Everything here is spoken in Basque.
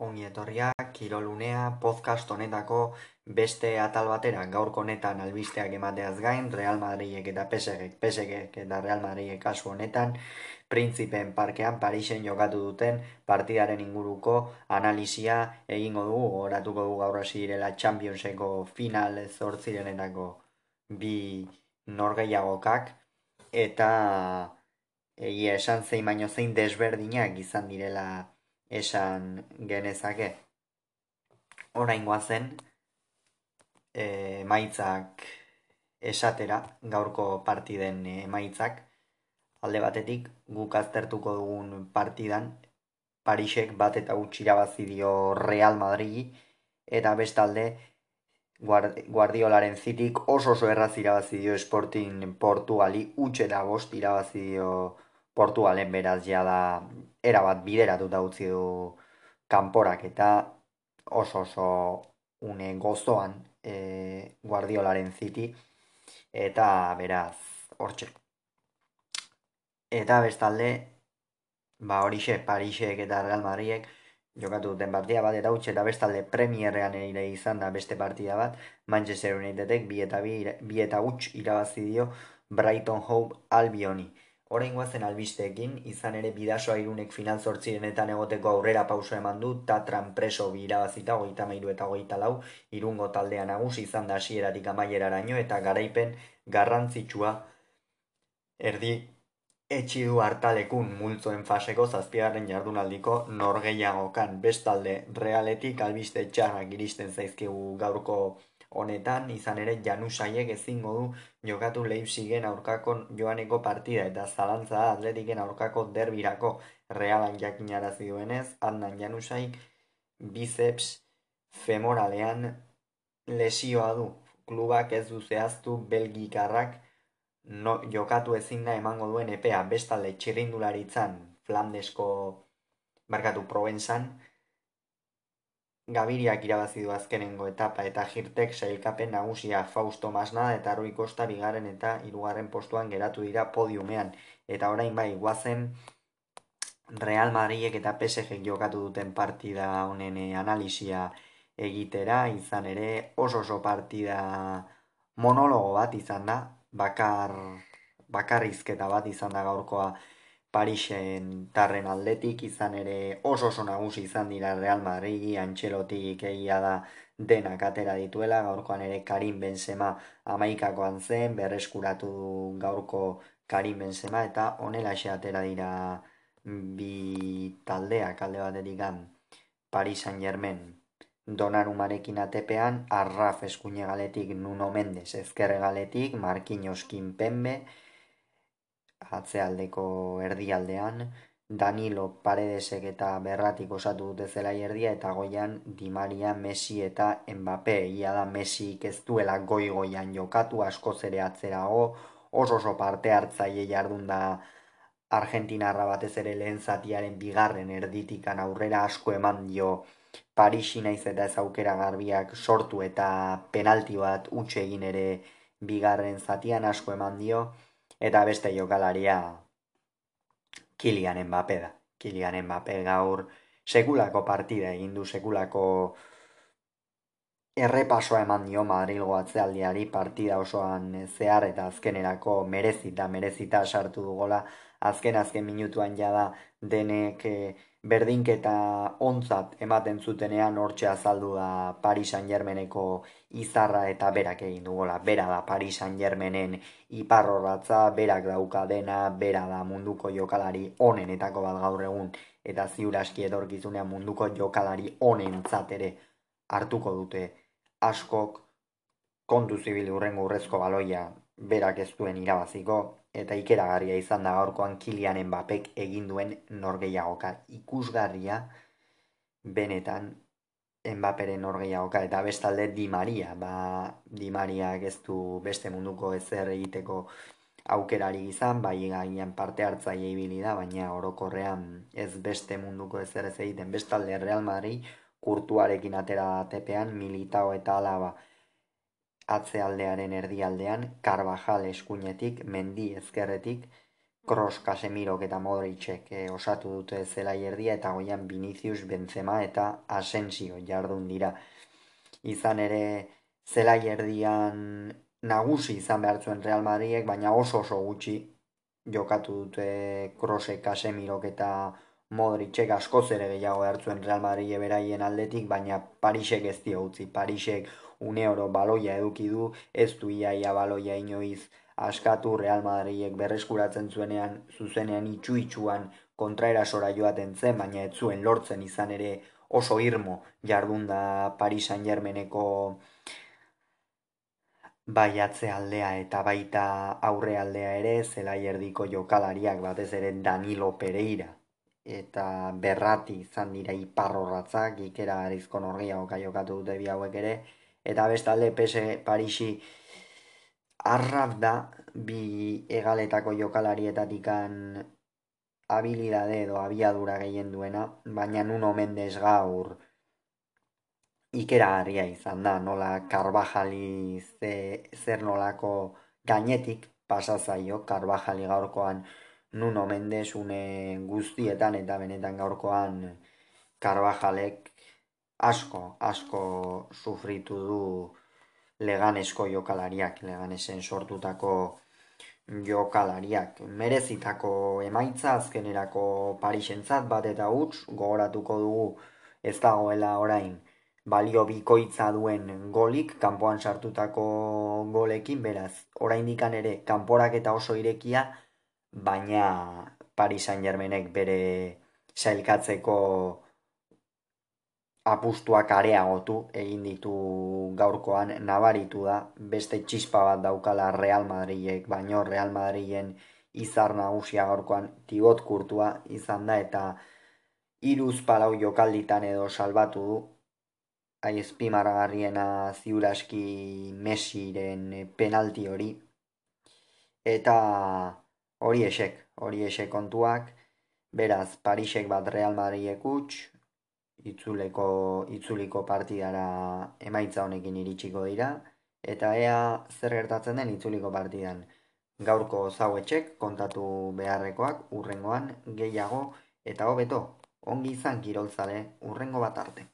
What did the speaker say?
ongi etorriak, kirolunea, podcast honetako beste atal batera, gaurko honetan albisteak emateaz gain, Real Madridek eta PSG, PSG eta Real Madridek kasu honetan, Printzipeen parkean Parisen jokatu duten partidaren inguruko analizia egingo dugu, oratuko dugu gaur hasi direla Championseko final zortzirenetako bi norgeiagokak, eta egia esan zein baino zein desberdinak izan direla esan genezake. Orain zen e, emaitzak esatera, gaurko partiden emaitzak, alde batetik guk aztertuko dugun partidan, Parisek bat eta irabazi dio Real Madridi, eta bestalde Guardiolaren zitik oso oso erraz irabazi dio Sporting Portugali, utxe da bost irabazi dio Portugalen beraz ja da erabat bideratuta utzi du kanporak eta oso oso une gozoan e, Guardiolaren ziti eta beraz hortxe. Eta bestalde ba horixe Parisek eta Real Madridek jokatu duten partida bat eta utxe eta bestalde Premierrean ere izan da beste partida bat Manchester Unitedek bi eta, bi, bi eta utx irabazi dio Brighton Hove Albioni. Horein guazen albisteekin, izan ere bidasoa irunek final zortzirenetan egoteko aurrera pauso eman du, tatran preso bi irabazita, goita mairu eta goita lau, irungo taldea nagusi izan da hasieratik amaieraraino eta garaipen garrantzitsua erdi etxi du hartalekun multzoen faseko zazpigarren jardunaldiko norgeiagokan bestalde realetik albiste txarrak iristen zaizkigu gaurko honetan, izan ere Janusaiek ezingo du jokatu Leipzigen aurkako joaneko partida eta zalantza atletiken aurkako derbirako realan jakinarazi duenez, handan Janusaik biceps femoralean lesioa du. Klubak ez du zehaztu belgikarrak no, jokatu ezin da emango duen epea bestalde txirrindularitzan Flandesko markatu Provenzan, Gabiriak irabazi du azkenengo etapa eta jirtek sailkapen nagusia Fausto Masna eta Rui Costa bigarren eta hirugarren postuan geratu dira podiumean. Eta orain bai, guazen Real Madridek eta PSG jokatu duten partida honen eh, analizia egitera, izan ere oso oso partida monologo bat izan da, bakar, bakarrizketa bat izan da gaurkoa Parisen tarren aldetik izan ere oso oso nagusi izan dira Real Madrid, Antxelotik egia da denak atera dituela, gaurkoan ere Karim Benzema amaikakoan zen, berreskuratu gaurko Karim Benzema eta onela atera dira bi taldeak. Alde batetik gan Paris Saint Germain donarumarekin atepean, Arraf eskuine galetik Nuno Mendes ezkerre galetik, Marquinhos Kimpembe, atzealdeko erdialdean, Danilo Paredesek eta Berratik osatu dute zela erdia eta goian Di Maria, Messi eta Mbappé. Ia da Messi ez duela goi-goian jokatu, asko zere atzerago, oso oso parte hartzaile jardun da Argentinarra batez ere lehen zatiaren bigarren erditikan aurrera asko eman dio Parisi naiz eta ez aukera garbiak sortu eta penalti bat utxe egin ere bigarren zatian asko eman dio. Eta beste jokalaria Kilian Mbappe da. Kilian Mbappe gaur sekulako partida egin du sekulako errepasoa eman dio Madrilgo atzealdiari partida osoan zehar eta azkenerako merezita merezita sartu du gola azken azken minutuan jada denek eh, berdinketa ontzat ematen zutenean hortxe azaldu da Paris Saint Germaineko izarra eta berak egin dugola. Bera da Paris Saint Germainen iparrorratza, berak dauka dena, bera da munduko jokalari onenetako bat gaur egun. Eta ziuraski edorkizunean munduko jokalari onentzat ere hartuko dute askok kontu zibil urrengo urrezko baloia. Berak ez duen irabaziko eta ikeragarria izan da gaurkoan Kilianen bapek egin duen norgeiagoka ikusgarria benetan Enbaperen norgeiagoka eta bestalde Di Maria ba, Di Maria ez du beste munduko ezer egiteko aukerari izan, bai gainean parte hartzaile ibili da, baina orokorrean ez beste munduko ezer ez egiten. Bestalde Real Madrid kurtuarekin atera tepean militao eta alaba atzealdearen erdialdean, Karbajal eskuinetik, mendi ezkerretik, Kroos, Casemirok eta Modricek eh, osatu dute zelai erdia eta goian Vinicius, Benzema eta Asensio jardun dira. Izan ere zelai erdian nagusi izan behar zuen Real Madridek, baina oso oso gutxi jokatu dute Kroosek, Casemirok eta Modricek askoz ere gehiago hartzuen Real Madrid beraien aldetik, baina Parisek ez dio utzi. Parisek une oro baloia eduki du, ez du iaia baloia inoiz. Askatu Real Madridek berreskuratzen zuenean, zuzenean itxu itxuan kontraerasora joaten zen, baina ez zuen lortzen izan ere. Oso irmo jardunda Paris Saint Germaineko bai aldea eta baita aurre aldea ere, zela erdiko jokalariak batez ere Danilo Pereira eta berrati izan dira iparrorratzak, ikera arizko norgia oka jokatu dute bi hauek ere, eta bestalde PS Parisi arraf da bi egaletako jokalarietatikan habilidade edo abiadura gehien duena, baina nun omen gaur ikera harria izan da, nola karbajali ze, zer nolako gainetik pasazaio, karbajali gaurkoan Nuno Mendes une guztietan eta benetan gaurkoan Carvajalek asko, asko sufritu du leganesko jokalariak, leganesen sortutako jokalariak. Merezitako emaitza azkenerako Parisentzat bat eta huts gogoratuko dugu ez dagoela orain balio bikoitza duen golik, kanpoan sartutako golekin, beraz, oraindikan ere, kanporak eta oso irekia, baina Paris Saint Germainek bere sailkatzeko apustuak areagotu egin ditu gaurkoan nabaritu da. Beste txispa bat daukala Real Madridek baino Real Madriden izar nagusia gaurkoan tibot kurtua izan da eta iruz palau jokalditan edo salbatu du. Aizpimargarriena ziuraski mesiren penalti hori. Eta hori esek, hori esek kontuak, beraz, Parisek bat Real Madridek utx, itzuleko, itzuliko partidara emaitza honekin iritsiko dira, eta ea zer gertatzen den itzuliko partidan. Gaurko zauetxek kontatu beharrekoak urrengoan gehiago eta hobeto ongi izan kirolzale urrengo bat arte.